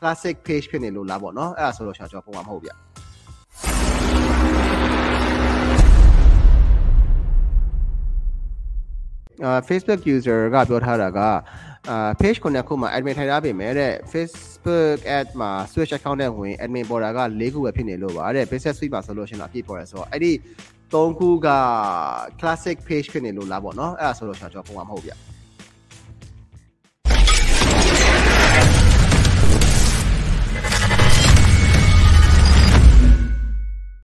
classic page ဖြစ်နေလို့လားပေါ့နော်အဲ့ဒါဆိုတော့ကျွန်တော်ပုံမှာမဟုတ်ဗျအာ Facebook user ကပြောထားတာကအာ page ခုနှစ်ခုမှာ admin ထိုင်ထားပေမဲ့တဲ့ Facebook ad မှာ switch account နဲ့ဝင် admin border က၄ခုပဲဖြစ်နေလို့ပါတဲ့ business suite မှာဆိုလို့ရှိရင်အပြည့်ပေါ်တယ်ဆိုတော့အဲ့ဒီ၃ခုက classic page ဖြစ်နေလို့လားပေါ့နော်အဲ့ဒါဆိုတော့ကျွန်တော်ပုံမှာမဟုတ်ဗျ